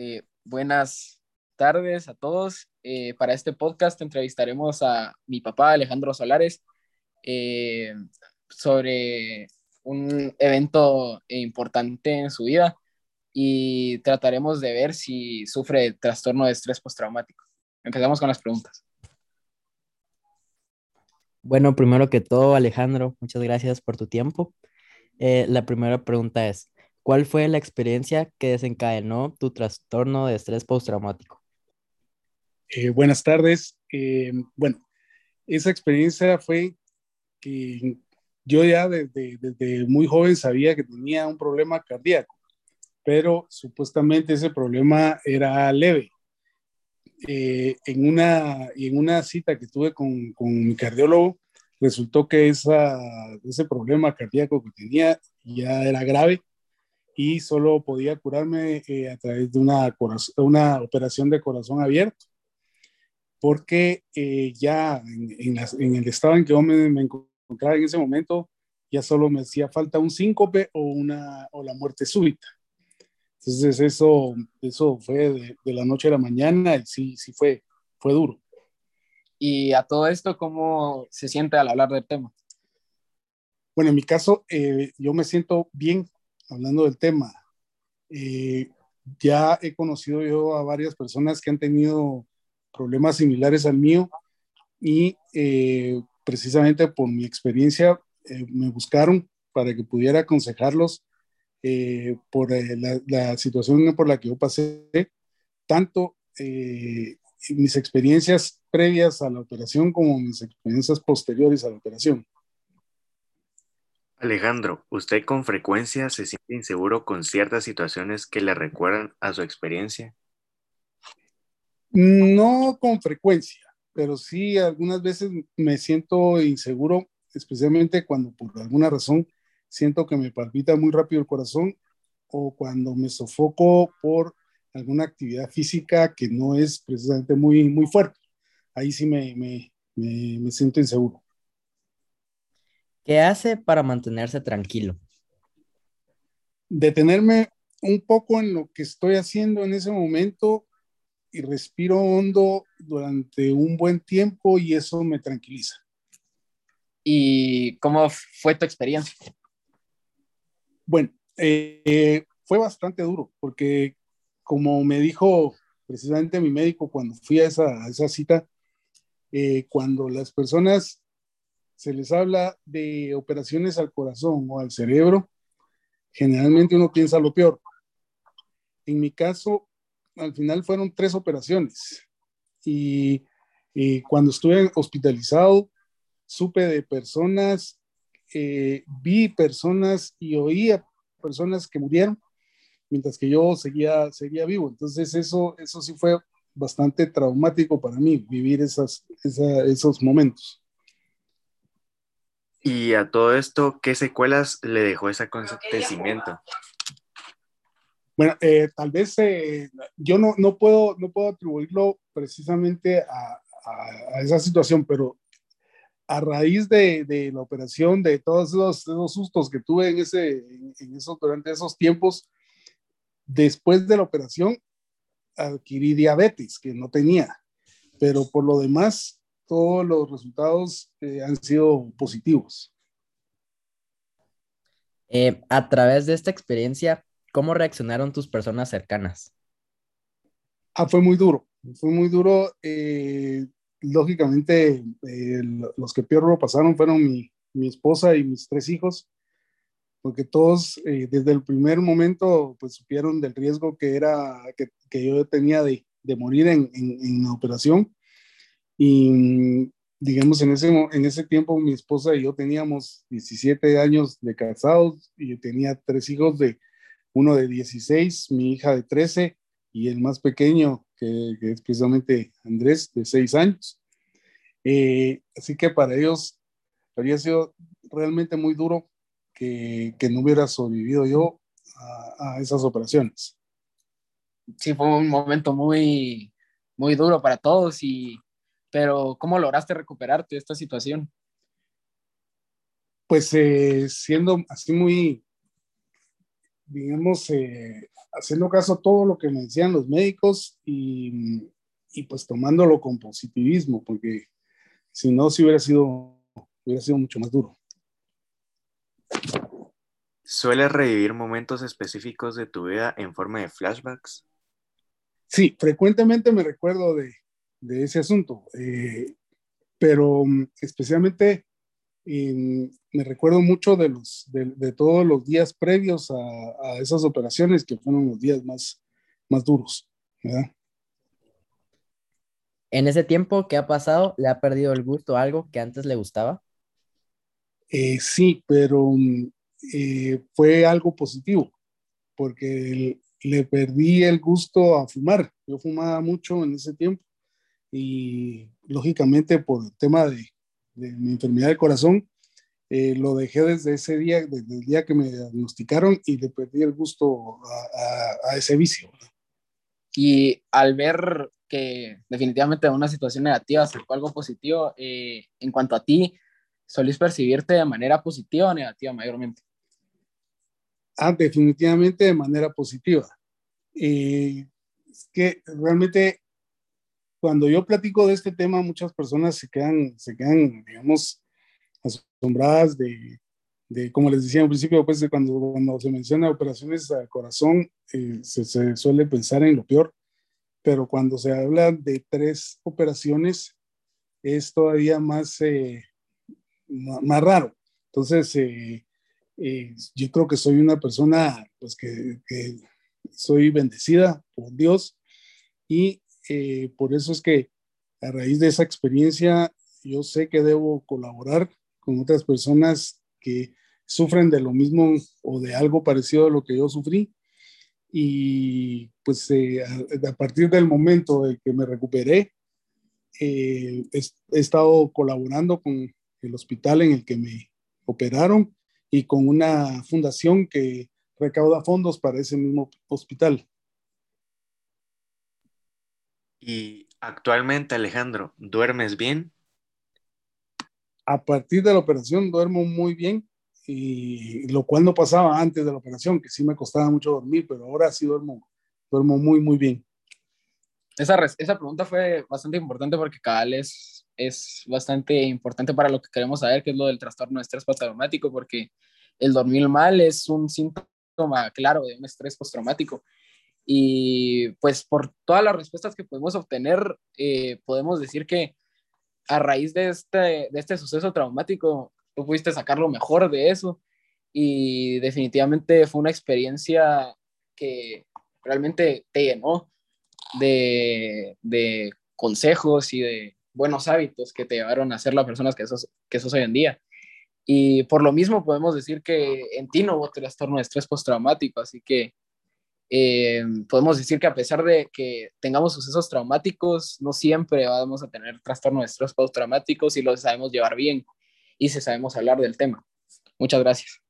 Eh, buenas tardes a todos. Eh, para este podcast entrevistaremos a mi papá Alejandro Solares eh, sobre un evento importante en su vida y trataremos de ver si sufre trastorno de estrés postraumático. Empezamos con las preguntas. Bueno, primero que todo, Alejandro, muchas gracias por tu tiempo. la primera pregunta es, ¿Cuál fue la experiencia que desencadenó tu trastorno de estrés postraumático? Eh, buenas tardes. Eh, bueno, esa experiencia fue que yo ya desde, muy joven sabía que tenía un problema cardíaco, pero supuestamente ese problema era leve. Eh, en, una, en una cita que tuve con, con mi cardiólogo, resultó que esa, ese problema cardíaco que tenía ya era grave y solo podía curarme eh, a través de una, una operación de corazón abierto, porque eh, ya en, en, el estado en que yo me, me, encontraba en ese momento, ya solo me hacía falta un síncope o, una, o la muerte súbita. Entonces eso, eso fue de, de, la noche a la mañana y sí, sí fue, fue duro. Y a todo esto, ¿cómo se siente al hablar del tema? Bueno, en mi caso, eh, yo me siento bien hablando del tema, eh, ya he conocido yo a varias personas que han tenido problemas similares al mío y eh, precisamente por mi experiencia eh, me buscaron para que pudiera aconsejarlos por la, la, situación por la que yo pasé, tanto mis experiencias previas a la operación como mis experiencias posteriores a la operación. Alejandro, ¿usted con frecuencia se siente inseguro con ciertas situaciones que le recuerdan a su experiencia? No con frecuencia, pero sí algunas veces me siento inseguro, especialmente cuando por alguna razón siento que me palpita muy rápido el corazón o cuando me sofoco por alguna actividad física que no es precisamente muy, muy fuerte. Ahí sí me, me, me, me siento inseguro. ¿Qué hace para mantenerse tranquilo? Detenerme un poco en lo que estoy haciendo en ese momento y respiro hondo durante un buen tiempo y eso me tranquiliza. ¿Y cómo fue tu experiencia? Bueno, eh, fue bastante duro porque como me dijo precisamente mi médico cuando fui a esa, a esa cita, eh, cuando las personas se les habla de operaciones al corazón o al cerebro, generalmente uno piensa lo peor. En mi caso, al final fueron tres operaciones y, cuando estuve hospitalizado, supe de personas, eh, vi personas y oía personas que murieron mientras que yo seguía, seguía vivo. Entonces eso, eso sí fue bastante traumático para mí, vivir esas, esos momentos. Y a todo esto, ¿qué secuelas le dejó ese acontecimiento? Bueno, eh, tal vez eh, yo no, no, puedo, no puedo atribuirlo precisamente a, a, esa situación, pero a raíz de, de, la operación, de todos esos, esos sustos que tuve en ese, en eso, durante esos tiempos, después de la operación adquirí diabetes, que no tenía, pero por lo demás todos los resultados eh, han sido positivos. Eh, a través de esta experiencia, ¿cómo reaccionaron tus personas cercanas? Ah, fue muy duro, fue muy duro. Eh, lógicamente, los que peor lo pasaron fueron mi, mi, esposa y mis tres hijos, porque todos desde el primer momento pues supieron del riesgo que era que, que yo tenía de, de morir en, en, en la operación y digamos, en ese, en ese tiempo mi esposa y yo teníamos 17 años de casados y tenía tres hijos de uno de 16, mi hija de 13 y el más pequeño, que, es precisamente Andrés, de 6 años. Eh, así que para ellos habría sido realmente muy duro que, que no hubiera sobrevivido yo a, a, esas operaciones. Sí, fue un momento muy, muy duro para todos y pero ¿cómo lograste recuperarte de esta situación? Pues eh, siendo así muy, digamos, eh, haciendo caso a todo lo que me decían los médicos y, y pues tomándolo con positivismo, porque si no, si hubiera sido, hubiera sido mucho más duro. ¿Sueles revivir momentos específicos de tu vida en forma de flashbacks? Sí, frecuentemente me recuerdo de, de ese asunto, eh, pero mm, especialmente me recuerdo mucho de, los, de, todos los días previos a, a, esas operaciones que fueron los días más, más duros. ¿verdad? En ese tiempo que ha pasado, ¿le ha perdido el gusto a algo que antes le gustaba? Eh, sí, pero mm, eh, fue algo positivo, porque le perdí el gusto a fumar. Yo fumaba mucho en ese tiempo y lógicamente por el tema de, de mi enfermedad del corazón, eh, lo dejé desde ese día, desde el día que me diagnosticaron y le perdí el gusto a, a, ese vicio. Y al ver que definitivamente una situación negativa fue algo positivo, eh, en cuanto a ti, ¿solís percibirte de manera positiva o negativa mayormente? Ah, definitivamente de manera positiva. Eh, es que realmente cuando yo platico de este tema, muchas personas se quedan, se quedan digamos, asombradas de, de, como les decía al principio, pues de cuando, cuando se menciona operaciones al corazón, eh, se, se, suele pensar en lo peor, pero cuando se habla de tres operaciones, es todavía más, eh, más raro. Entonces, eh, eh, yo creo que soy una persona, pues que, que soy bendecida por Dios y eh, por eso es que a raíz de esa experiencia yo sé que debo colaborar con otras personas que sufren de lo mismo o de algo parecido a lo que yo sufrí. Y pues eh, a, partir del momento de que me recuperé, eh, he, he, estado colaborando con el hospital en el que me operaron y con una fundación que recauda fondos para ese mismo hospital. Y actualmente, Alejandro, ¿duermes bien? A partir de la operación duermo muy bien, y lo cual no pasaba antes de la operación, que sí me costaba mucho dormir, pero ahora sí duermo, duermo muy, muy bien. Esa, esa pregunta fue bastante importante porque cada vez es bastante importante para lo que queremos saber, que es lo del trastorno de estrés postraumático, porque el dormir mal es un síntoma claro de un estrés postraumático. Y pues por todas las respuestas que podemos obtener, eh, podemos decir que a raíz de este, de este suceso traumático, tú pudiste sacar lo mejor de eso y definitivamente fue una experiencia que realmente te llenó de, de consejos y de buenos hábitos que te llevaron a ser la persona que sos, que sos hoy en día. Y por lo mismo podemos decir que en ti no hubo trastorno de estrés postraumático, así que eh, podemos decir que a pesar de que tengamos sucesos traumáticos, no siempre vamos a tener trastorno de estrés postraumático si lo sabemos llevar bien y si sabemos hablar del tema. Muchas gracias.